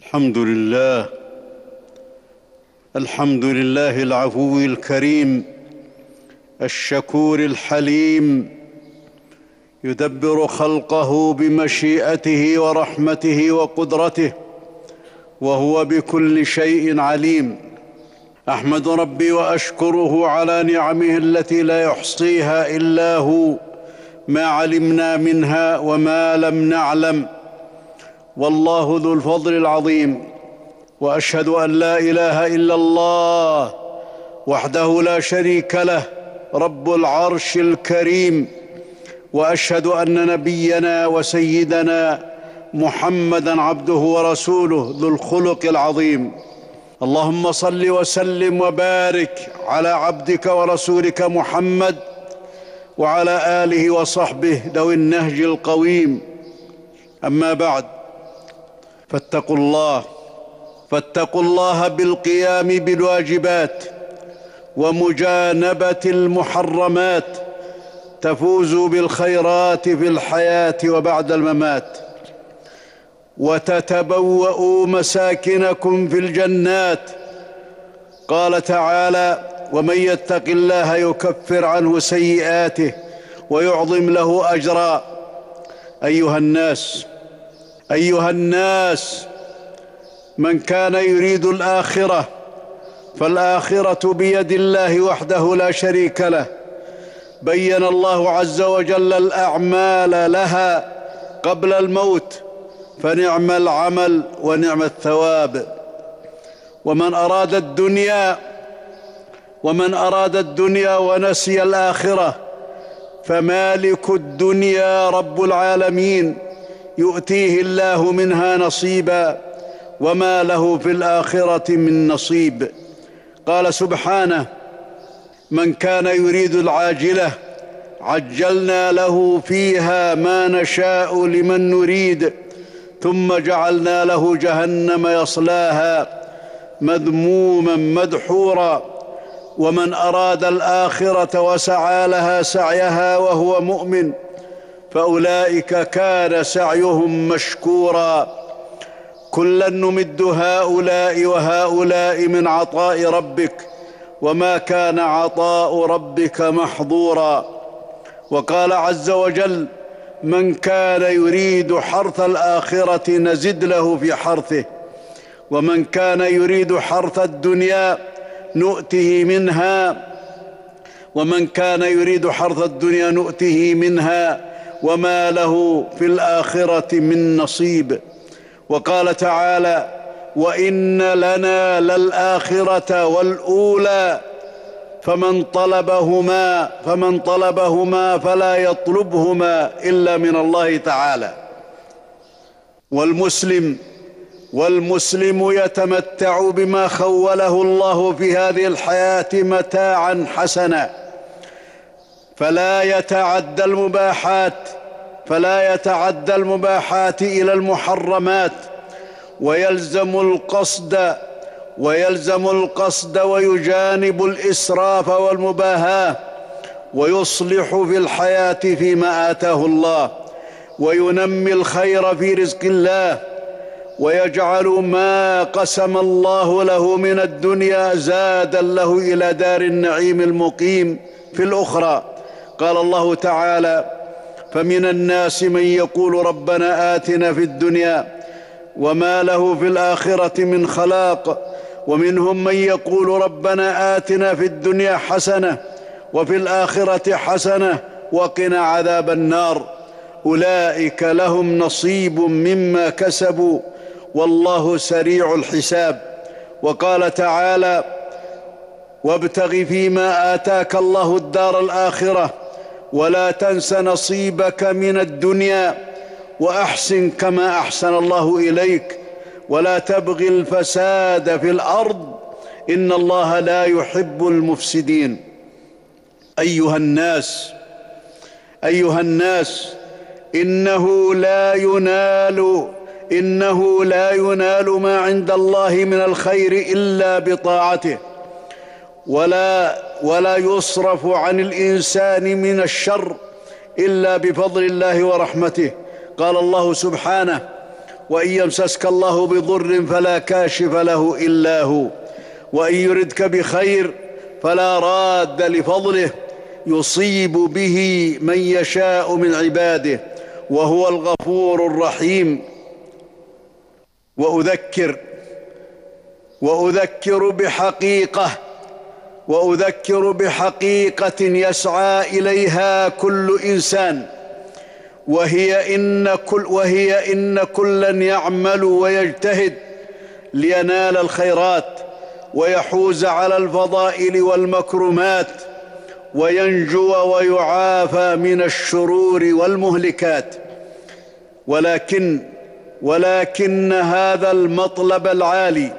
الحمد لله الحمد لله العفو الكريم الشكور الحليم يدبر خلقه بمشيئته ورحمته وقدرته وهو بكل شيء عليم. أحمد ربي وأشكره على نعمه التي لا يحصيها إلا هو ما علمنا منها وما لم نعلم. والله ذو الفضل العظيم. وأشهد أن لا إله إلا الله وحده لا شريك له رب العرش الكريم. وأشهد أن نبينا وسيدنا محمدا عبده ورسوله ذو الخلق العظيم. اللهم صل وسلم وبارك على عبدك ورسولك محمد وعلى آله وصحبه ذوي النهج القويم. أما بعد فاتقوا الله فاتقوا الله بالقيام بالواجبات ومجانبة المحرمات تفوزوا بالخيرات في الحياة وبعد الممات وتتبوأوا مساكنكم في الجنات. قال تعالى ومن يتق الله يكفر عنه سيئاته ويعظم له أجرا. أيها الناس أيها الناس من كان يريد الآخرة فالآخرة بيد الله وحده لا شريك له. بين الله عز وجل الأعمال لها قبل الموت فنعم العمل ونعم الثواب. ومن أراد الدنيا ومن أراد الدنيا ونسي الآخرة فمالك الدنيا رب العالمين. يؤتيه الله منها نصيبا وما له في الآخرة من نصيب. قال سبحانه من كان يريد العاجلة عجلنا له فيها ما نشاء لمن نريد ثم جعلنا له جهنم يصلاها مذموما مدحورا ومن أراد الآخرة وسعى لها سعيها وهو مؤمن فأولئك كان سعيهم مشكورا. كلا نمد هؤلاء وهؤلاء من عطاء ربك وما كان عطاء ربك محظورا. وقال عز وجل من كان يريد حرث الآخرة نزد له في حرثه ومن كان يريد حرث الدنيا نؤته منها ومن كان يريد حرث الدنيا نؤته منها. وما له في الاخره من نصيب وقال تعالى وان لنا للاخره والاولى فمن طلبهما فمن طلبهما فلا يطلبهما الا من الله تعالى والمسلم والمسلم يتمتع بما خوله الله في هذه الحياة متاعا حسنا فلا يتعدى المباحات فلا يتعدى المباحات إلى المحرمات. ويلزم القصد ويلزم القصد ويجانب الإسراف والمباهاة ويصلح في الحياة فيما آتاه الله وينمي الخير في رزق الله ويجعل ما قسم الله له من الدنيا زادا له إلى دار النعيم المقيم في الأخرى. قال الله تعالى فمن الناس من يقول ربنا آتنا في الدنيا وما له في الآخرة من خلاق ومنهم من يقول ربنا آتنا في الدنيا حسنة وفي الآخرة حسنة وقنا عذاب النار. أولئك لهم نصيب مما كسبوا والله سريع الحساب. وقال تعالى وابتغ فيما آتاك الله الدار الآخرة ولا تنس نصيبك من الدنيا وأحسن كما أحسن الله إليك ولا تبغ الفساد في الأرض إن الله لا يحب المفسدين. أيها الناس أيها الناس إنه لا ينال إنه لا ينال ما عند الله من الخير إلا بطاعته. ولا ولا يصرف عن الإنسان من الشر إلا بفضل الله ورحمته. قال الله سبحانه وإن يمسسك الله بضر فلا كاشف له إلا هو وإن يردك بخير فلا راد لفضله يصيب به من يشاء من عباده وهو الغفور الرحيم. وأذكر وأذكر بحقيقة وأذكر بحقيقة يسعى إليها كل إنسان وهي إن كل وهي إن كلا يعمل ويجتهد لينال الخيرات ويحوز على الفضائل والمكرمات وينجو ويعافى من الشرور والمهلكات. ولكن ولكن هذا المطلب العالي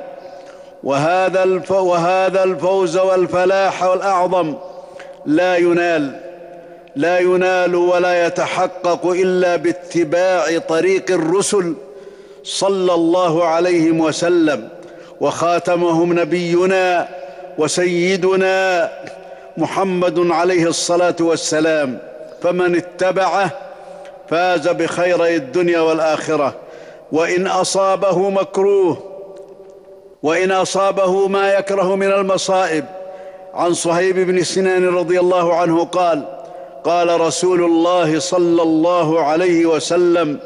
وهذا وهذا الفوز والفلاح الأعظم لا ينال لا ينال ولا يتحقق إلا باتباع طريق الرسل صلى الله عليه وسلم. وخاتمهم نبينا وسيدنا محمد عليه الصلاة والسلام. فمن اتبعه فاز بخيري الدنيا والآخرة. وإن أصابه مكروه وإن أصابه ما يكره من المصائب. عن صهيب بن سنان رضي الله عنه قال قال رسول الله صلى الله عليه وسلم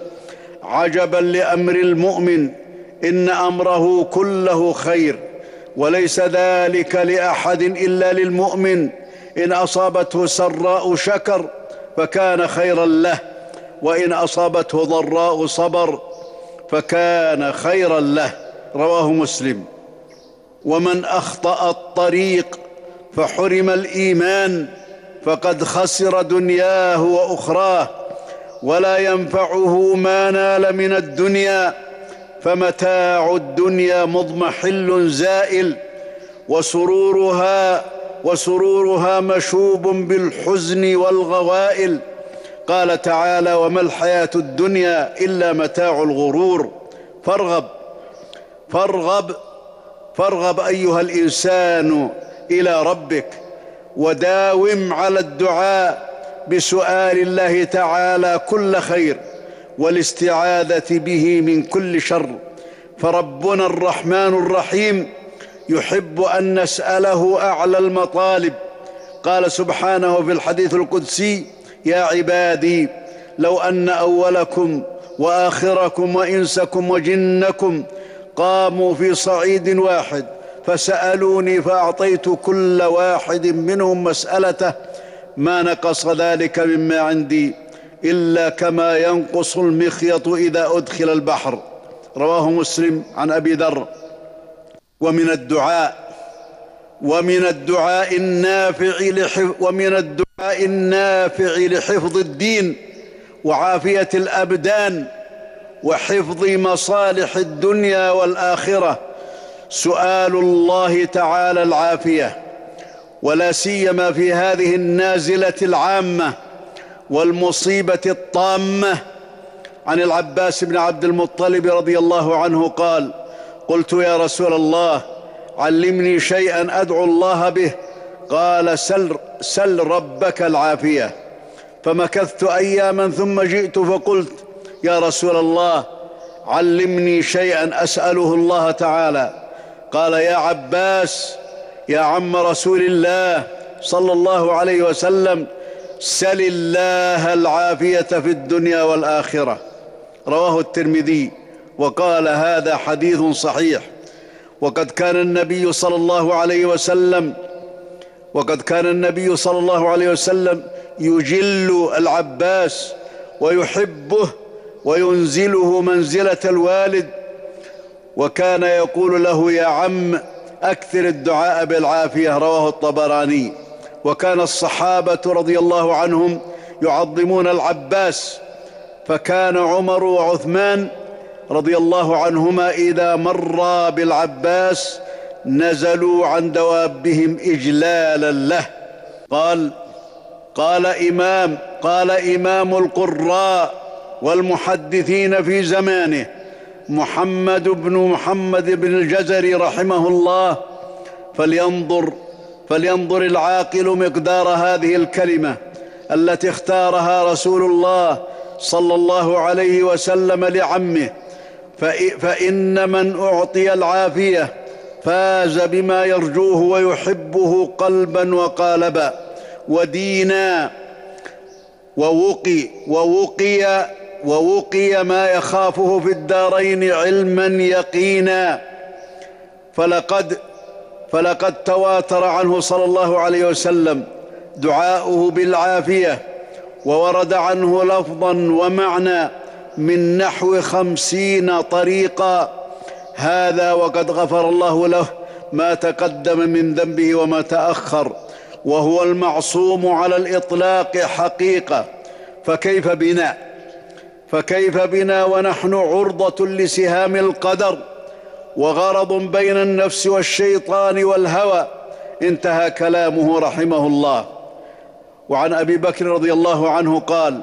عجبا لأمر المؤمن إن أمره كله خير وليس ذلك لأحد إلا للمؤمن. إن أصابته سراء شكر فكان خيرا له وإن أصابته ضراء صبر فكان خيرا له. رواه مسلم. ومن أخطأ الطريق فحرم الإيمان فقد خسر دنياه وأخراه ولا ينفعه ما نال من الدنيا فمتاع الدنيا مضمحل زائل وسرورها وسرورها مشوب بالحزن والغوائل. قال تعالى وما الحياة الدنيا إلا متاع الغرور. فارغب. فارغب فارغب أيها الإنسان إلى ربك وداوم على الدعاء بسؤال الله تعالى كل خير والاستعاذة به من كل شر. فربنا الرحمن الرحيم يحب أن نسأله أعلى المطالب. قال سبحانه في الحديث القدسي يا عبادي لو أن أولكم وآخركم وإنسكم وجنكم قاموا في صعيد واحد فسألوني فأعطيت كل واحد منهم مسألته ما نقص ذلك مما عندي إلا كما ينقص المخيط إذا أدخل البحر. رواه مسلم عن أبي ذر. ومن الدعاء ومن الدعاء النافع لحفظ ومن الدعاء النافع لحفظ الدين وعافية الأبدان. وحفظ مصالح الدنيا والآخرة. سؤال الله تعالى العافية. ولا سيما في هذه النازلة العامة والمصيبة الطامة. عن العباس بن عبد المطلب رضي الله عنه قال قلت يا رسول الله علمني شيئا أدعو الله به. قال سل, سل ربك العافية. فمكثت اياما ثم جئت فقلت يا رسول الله علمني شيئا أسأله الله تعالى. قال يا عباس يا عم رسول الله صلى الله عليه وسلم سل الله العافية في الدنيا والآخرة. رواه الترمذي وقال هذا حديث صحيح. وقد كان النبي صلى الله عليه وسلم وقد كان النبي صلى الله عليه وسلم يجل العباس ويحبه وينزله منزلة الوالد وكان يقول له يا عم أكثر الدعاء بالعافية رواه الطبراني. وكان الصحابة رضي الله عنهم يعظمون العباس فكان عمر وعثمان رضي الله عنهما إذا مرا بالعباس نزلوا عن دوابهم إجلالا له. قال قال إمام قال إمام القراء والمحدثين في زمانه. محمد بن محمد بن الجزري رحمه الله. فلينظر فلينظر العاقل مقدار هذه الكلمة التي اختارها رسول الله صلى الله عليه وسلم لعمه. فإن من أعطي العافية فاز بما يرجوه ويحبه قلبا وقالبا ودينا ووقي ووقي ووقي ما يخافه في الدارين علما يقينا. فلقد فلقد تواتر عنه صلى الله عليه وسلم دعاؤه بالعافية وورد عنه لفظا ومعنى من نحو خمسين طريقا. هذا وقد غفر الله له ما تقدم من ذنبه وما تأخر وهو المعصوم على الإطلاق حقيقة. فكيف بنا؟ فكيف بنا ونحن عرضة لسهام القدر وغرض بين النفس والشيطان والهوى؟ انتهى كلامه رحمه الله. وعن أبي بكر رضي الله عنه قال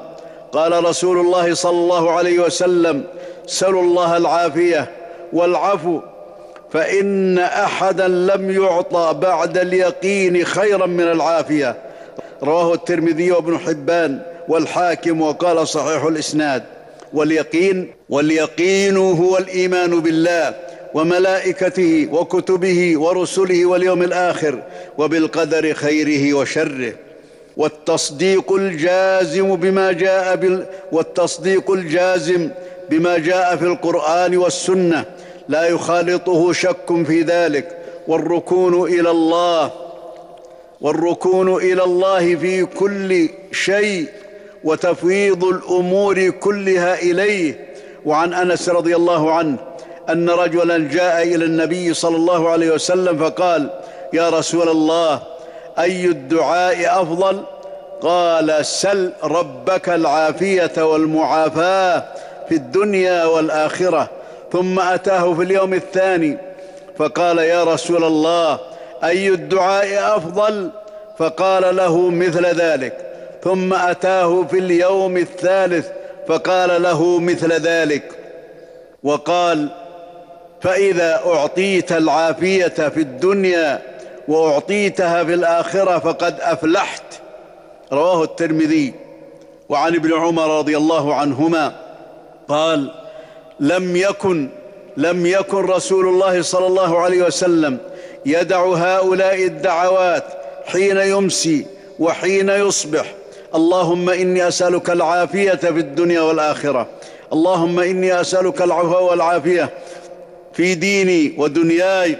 قال رسول الله صلى الله عليه وسلم سلوا الله العافية والعفو فإن أحدا لم يعطى بعد اليقين خيرا من العافية. رواه الترمذي وابن حبان. والحاكم وقال صحيح الإسناد واليقين واليقين هو الإيمان بالله وملائكته وكتبه ورسله واليوم الآخر وبالقدر خيره وشره. والتصديق الجازم بما جاء بال والتصديق الجازم بما جاء في القرآن والسنة. لا يخالطه شك في ذلك. والركون إلى الله والركون إلى الله في كل شيء وتفويض الأمور كلها إليه. وعن أنس رضي الله عنه أن رجلا جاء إلى النبي صلى الله عليه وسلم فقال يا رسول الله أي الدعاء أفضل? قال سل ربك العافية والمعافاة في الدنيا والآخرة. ثم أتاه في اليوم الثاني فقال يا رسول الله أي الدعاء أفضل؟ فقال له مثل ذلك. ثم أتاه في اليوم الثالث فقال له مثل ذلك وقال فإذا أعطيت العافية في الدنيا وأعطيتها في الآخرة فقد أفلحت. رواه الترمذي. وعن ابن عمر رضي الله عنهما قال لم يكن لم يكن رسول الله صلى الله عليه وسلم يدع هؤلاء الدعوات حين يمسي وحين يصبح اللهم إني أسألك العافية في الدنيا والآخرة. اللهم إني أسألك العفو والعافية في ديني ودنياي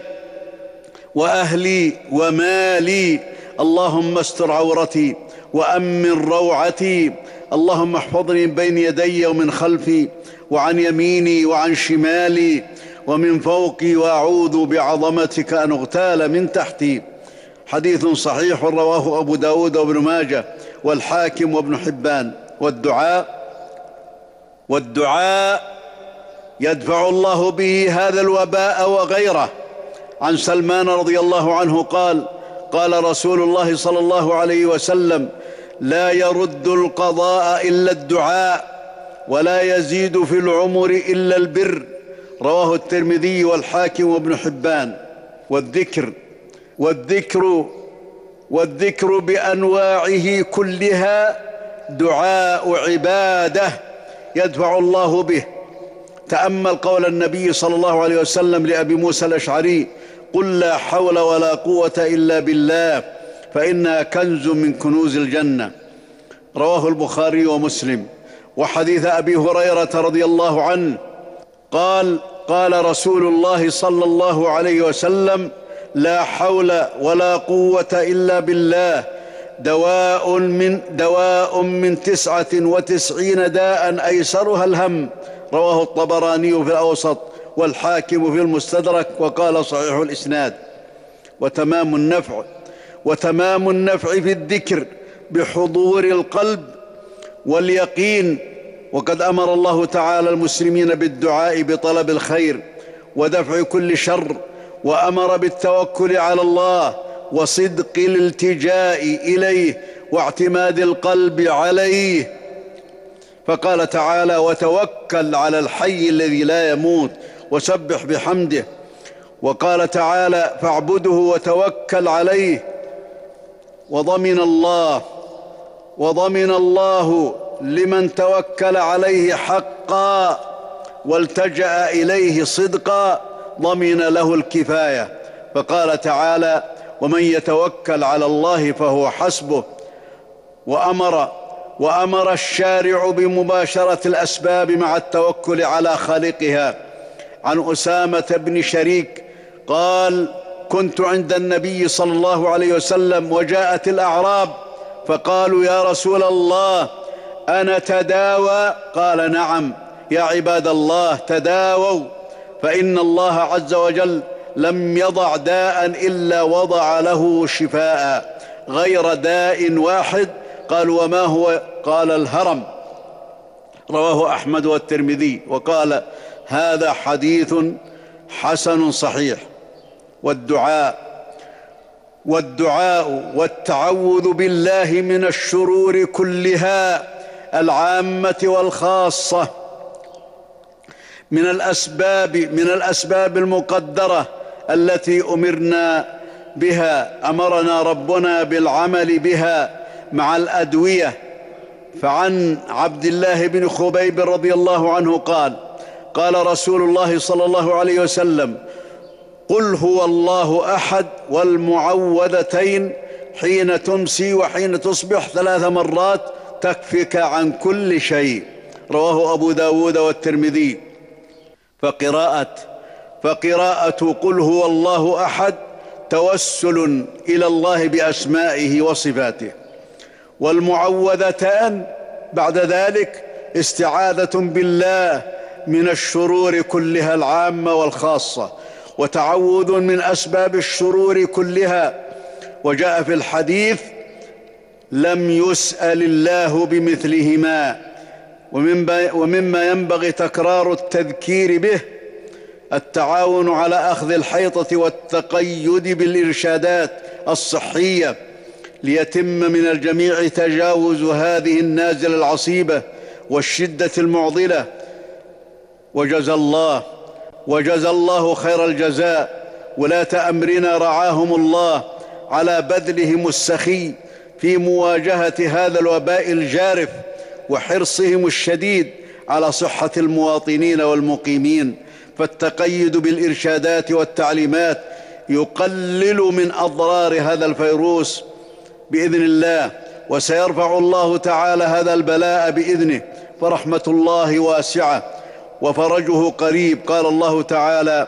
وأهلي ومالي. اللهم استر عورتي وأمن روعتي. اللهم احفظني من بين يدي ومن خلفي وعن يميني وعن شمالي. ومن فوقي وأعوذ بعظمتك أن أغتال من تحتي. حديث صحيح رواه أبو داود وابن ماجه. والحاكم وابن حبان والدعاء والدعاء يدفع الله به هذا الوباء وغيره. عن سلمان رضي الله عنه قال قال رسول الله صلى الله عليه وسلم لا يرد القضاء إلا الدعاء ولا يزيد في العمر إلا البر. رواه الترمذي والحاكم وابن حبان. والذكر والذكر والذكر بأنواعه كلها دعاء عبادة يدفع الله به. تأمل قول النبي صلى الله عليه وسلم لأبي موسى الأشعري قل لا حول ولا قوة إلا بالله فانها كنز من كنوز الجنة. رواه البخاري ومسلم. وحديث أبي هريرة رضي الله عنه قال قال رسول الله صلى الله عليه وسلم لا حول ولا قوة إلا بالله. دواء من دواء من تسعة وتسعين داء أيسرها الهم. رواه الطبراني في الأوسط والحاكم في المستدرك وقال صحيح الإسناد. وتمام النفع وتمام النفع في الذكر بحضور القلب واليقين. وقد أمر الله تعالى المسلمين بالدعاء بطلب الخير ودفع كل شر. وأمر بالتوكل على الله وصدق الالتجاء إليه واعتماد القلب عليه. فقال تعالى وتوكل على الحي الذي لا يموت وسبح بحمده وقال تعالى فاعبده وتوكل عليه وضمن الله وضمن الله لمن توكل عليه حقا والتجأ إليه صدقا. ضمن له الكفاية. فقال تعالى ومن يتوكل على الله فهو حسبه. وأمر وأمر الشارع بمباشرة الأسباب مع التوكل على خالقها. عن أسامة بن شريك قال كنت عند النبي صلى الله عليه وسلم وجاءت الأعراب فقالوا يا رسول الله أنا تداوى؟ قال نعم يا عباد الله تداووا. فإن الله عز وجل لم يضع داء إلا وضع له شفاء غير داء واحد. قال وما هو؟ قال الهرم. رواه أحمد والترمذي. وقال هذا حديث حسن صحيح. والدعاء والدعاء والتعوذ بالله من الشرور كلها العامة والخاصة من الأسباب من الأسباب المقدرة التي أمرنا بها أمرنا ربنا بالعمل بها مع الأدوية. فعن عبد الله بن خبيب رضي الله عنه قال قال رسول الله صلى الله عليه وسلم قل هو الله أحد والمعوذتين حين تمسي وحين تصبح ثلاث مرات تكفك عن كل شيء رواه أبو داود والترمذي. فقراءة. فقراءة قل هو الله أحد توسل إلى الله بأسمائه وصفاته. والمعوذتان بعد ذلك استعاذة بالله من الشرور كلها العامة والخاصة وتعوذ من أسباب الشرور كلها. وجاء في الحديث لم يسأل الله بمثلهما. ومما ينبغي تكرار التذكير به التعاون على أخذ الحيطة والتقيد بالإرشادات الصحية ليتم من الجميع تجاوز هذه النازلة العصيبة والشدة المعضلة. وجزى الله وجزى الله خير الجزاء. ولاه امرنا رعاهم الله على بذلهم السخي في مواجهة هذا الوباء الجارف. وحرصهم الشديد على صحة المواطنين والمقيمين فالتقيد بالإرشادات والتعليمات يقلل من أضرار هذا الفيروس بإذن الله وسيرفع الله تعالى هذا البلاء بإذنه فرحمة الله واسعة وفرجه قريب قال الله تعالى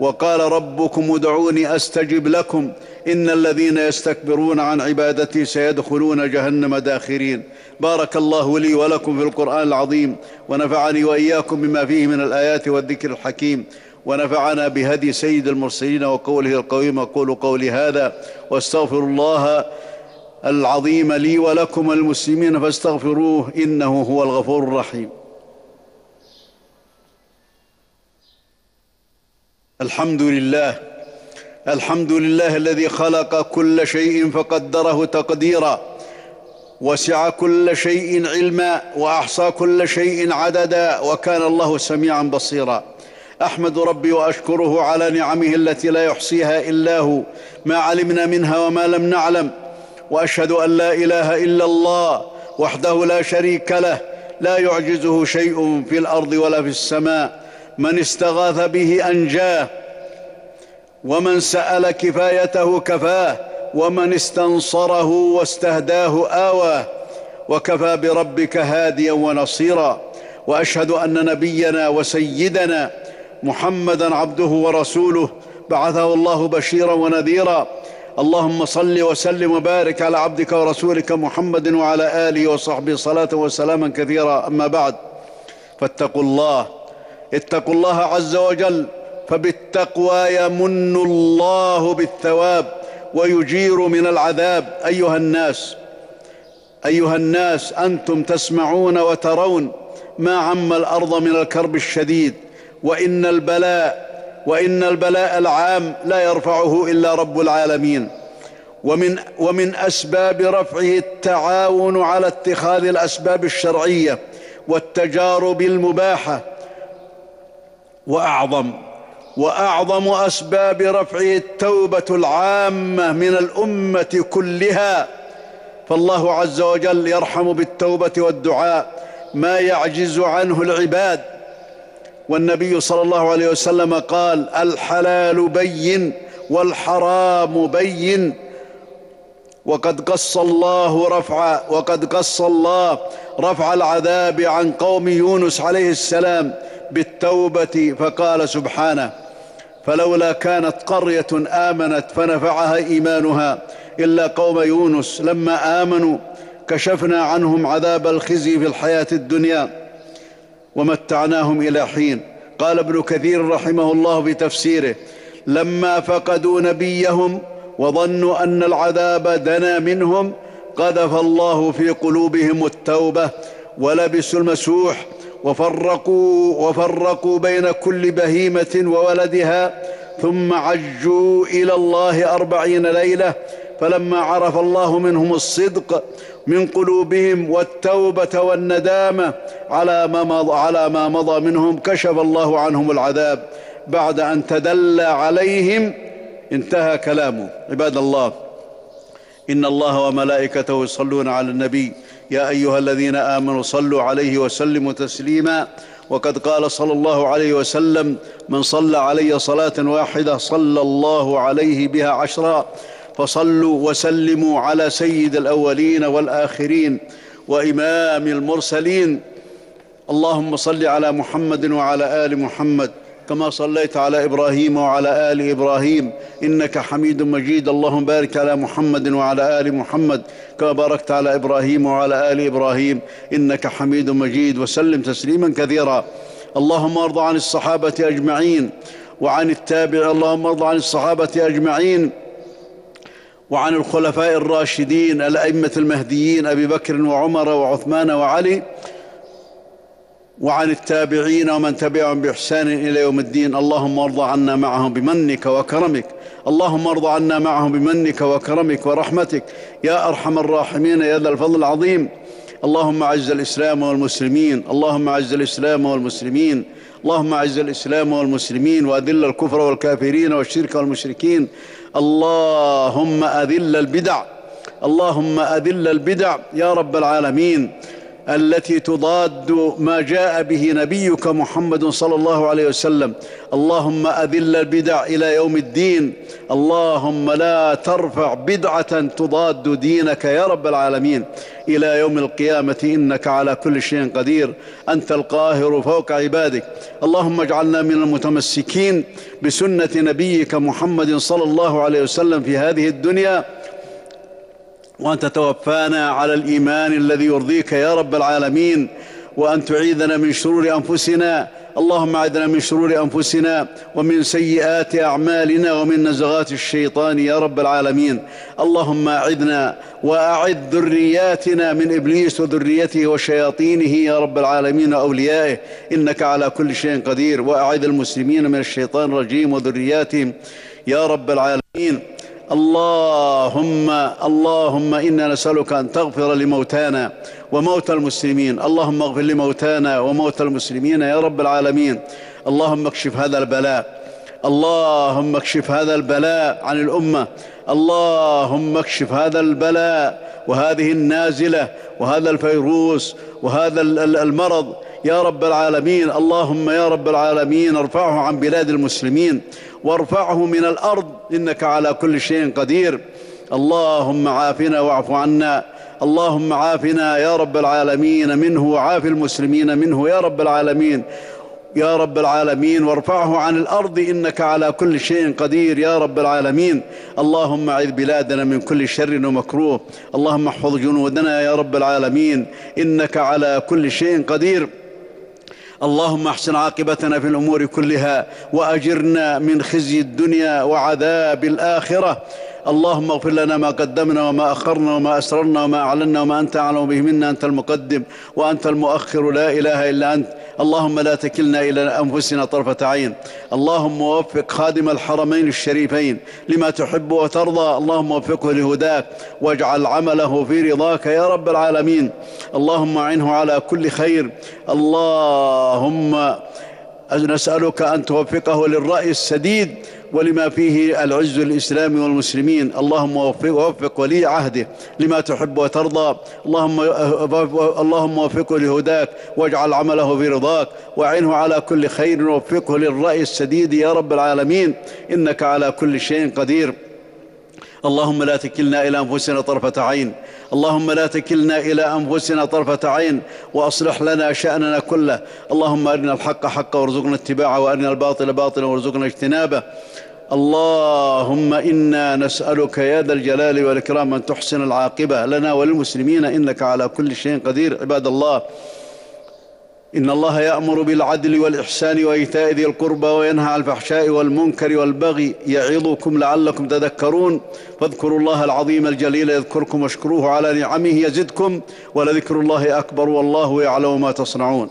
وقال ربكم ادعوني أستجب لكم إن الذين يستكبرون عن عبادتي سيدخلون جهنم داخرين. بارك الله لي ولكم في القرآن العظيم ونفعني وإياكم بما فيه من الآيات والذكر الحكيم. ونفعنا بهدي سيد المرسلين وقوله القويم أقول قولي هذا واستغفر الله العظيم لي ولكم المسلمين فاستغفروه إنه هو الغفور الرحيم. الحمد لله الحمد لله الذي خلق كل شيء فقدره تقديرا وسع كل شيء علما وأحصى كل شيء عددا وكان الله سميعا بصيرا. أحمد ربي وأشكره على نعمه التي لا يحصيها إلا هو ما علمنا منها وما لم نعلم وأشهد أن لا إله إلا الله وحده لا شريك له لا يعجزه شيء في الأرض ولا في السماء من استغاث به أنجاه ومن سأل كفايته كفاه ومن استنصره واستهداه اواه وكفى بربك هاديا ونصيرا. وأشهد أن نبينا وسيدنا محمدا عبده ورسوله. بعثه الله بشيرا ونذيرا. اللهم صل وسلم وبارك على عبدك ورسولك محمد وعلى آله وصحبه صلاة وسلاما كثيرا. أما بعد فاتقوا الله. اتقوا الله عز وجل. فبالتقوى يمن الله بالثواب ويجير من العذاب. أيها الناس أيها الناس أنتم تسمعون وترون ما عم الأرض من الكرب الشديد وإن البلاء وإن البلاء العام لا يرفعه إلا رب العالمين. ومن ومن أسباب رفعه التعاون على اتخاذ الأسباب الشرعية والتجارب المباحة وأعظم وأعظم أسباب رفعه التوبة العامة من الأمة كلها. فالله عز وجل يرحم بالتوبة والدعاء ما يعجز عنه العباد. والنبي صلى الله عليه وسلم قال الحلال بين والحرام بين وقد قص الله رفع وقد قص الله رفع العذاب عن قوم يونس عليه السلام بالتوبة فقال سبحانه فلولا كانت قرية آمنت فنفعها إيمانها إلا قوم يونس لما آمنوا كشفنا عنهم عذاب الخزي في الحياة الدنيا ومتعناهم إلى حين. قال ابن كثير رحمه الله في تفسيره لما فقدوا نبيهم وظنوا أن العذاب دنا منهم قذف الله في قلوبهم التوبة ولبسوا المسوح وفرقوا وفرقوا بين كل بهيمة وولدها ثم عجوا إلى الله أربعين ليلة فلما عرف الله منهم الصدق من قلوبهم والتوبة والندامة على ما مضى, على ما مضى منهم كشف الله عنهم العذاب بعد أن تدلى عليهم انتهى كلامه. عباد الله إن الله وملائكته يصلون على النبي يا أيها الذين آمنوا صلوا عليه وسلموا تسليما. وقد قال صلى الله عليه وسلم من صلى علي صلاة واحدة صلى الله عليه بها عشرا. فصلوا وسلموا على سيد الأولين والآخرين وإمام المرسلين. اللهم صل على محمد وعلى آل محمد. كما صليت على إبراهيم وعلى آل إبراهيم. إنك حميد مجيد. اللهم بارك على محمد وعلى آل محمد كما باركت على إبراهيم وعلى آل إبراهيم. إنك حميد مجيد. وسلم تسليما كثيرا. اللهم ارض عن الصحابة أجمعين وعن التابع. اللهم ارض عن الصحابة أجمعين وعن الخلفاء الراشدين الأئمة المهديين أبي بكر وعمر وعثمان وعلي. وعن التابعين ومن تبعهم بإحسان إلى يوم الدين. اللهم ارض عنا معهم بمنك وكرمك. اللهم ارض عنا معهم بمنك وكرمك ورحمتك. يا أرحم الراحمين يا ذا الفضل العظيم. اللهم أعز الإسلام والمسلمين. اللهم أعز الإسلام والمسلمين. اللهم أعز الإسلام والمسلمين. وأذل الكفر والكافرين والشرك والمشركين. اللهم أذل البدع. اللهم أذل البدع. يا رب العالمين. التي تضاد ما جاء به نبيك محمد صلى الله عليه وسلم. اللهم أذل البدع إلى يوم الدين. اللهم لا ترفع بدعة تضاد دينك يا رب العالمين. إلى يوم القيامة إنك على كل شيء قدير. أنت القاهر فوق عبادك. اللهم اجعلنا من المتمسكين بسنة نبيك محمد صلى الله عليه وسلم في هذه الدنيا. وأن تتوفانا على الإيمان الذي يرضيك يا رب العالمين وأن تعيذنا من شرور أنفسنا اللهم أعذنا من شرور أنفسنا ومن سيئات أعمالنا ومن نزغات الشيطان يا رب العالمين. اللهم أعذنا وأعذ ذرياتنا من إبليس وذريته وشياطينه يا رب العالمين وأوليائه إنك على كل شيء قدير. وأعذ المسلمين من الشيطان الرجيم وذرياتهم يا رب العالمين. اللهم اللهم إنا نسألك أن تغفر لموتانا وموتى المسلمين. اللهم اغفر لموتانا وموتى المسلمين يا رب العالمين. اللهم اكشف هذا البلاء. اللهم اكشف هذا البلاء عن الأمة. اللهم اكشف هذا البلاء وهذه النازلة وهذا الفيروس وهذا المرض. يا رب العالمين اللهم يا رب العالمين ارفعه عن بلاد المسلمين. وارفعه من الأرض. إنك على كل شيء قدير. اللهم عافنا واعف عنا. اللهم عافنا يا رب العالمين. منه وعاف المسلمين. منه يا رب العالمين. يا رب العالمين. وارفعه عن الأرض. إنك على كل شيء قدير يا رب العالمين. اللهم أعذ بلادنا من كل شر ومكروه. اللهم احفظ جنودنا يا رب العالمين. إنك على كل شيء قدير. اللهم احسن عاقبتنا في الأمور كلها وأجرنا من خزي الدنيا وعذاب الآخرة. اللهم اغفر لنا ما قدمنا وما أخرنا وما أسررنا وما أعلنا وما أنت أعلم به منا أنت المقدم وأنت المؤخر. لا إله إلا أنت. اللهم لا تكلنا إلى أنفسنا طرفة عين. اللهم وفق خادم الحرمين الشريفين لما تحب وترضى. اللهم وفقه لهداك واجعل عمله في رضاك يا رب العالمين. اللهم أعنه على كل خير. اللهم نسألك أن توفقه للرأي السديد ولما فيه العز للإسلام والمسلمين. اللهم وفق, وفق ولي عهده لما تحب وترضى. اللهم اللهم وفقه لهداك واجعل عمله في رضاك واعنه على كل خير ووفقه للرأي السديد يا رب العالمين. إنك على كل شيء قدير. اللهم لا تكلنا إلى أنفسنا طرفة عين. اللهم لا تكلنا إلى أنفسنا طرفة عين وأصلح لنا شأننا كله. اللهم أرنا الحق حقا وارزقنا اتباعه وأرنا الباطل باطلا وارزقنا اجتنابه. اللهم إنا نسألك يا ذا الجلال والإكرام أن تحسن العاقبة لنا وللمسلمين إنك على كل شيء قدير عباد الله. إن الله يأمر بالعدل والإحسان وإيتاء ذي القربى وينهى عن الفحشاء والمنكر والبغي يعظكم لعلكم تذكرون. فاذكروا الله العظيم الجليل يذكركم واشكروه على نعمه يزدكم ولذكر الله أكبر والله يعلم ما تصنعون.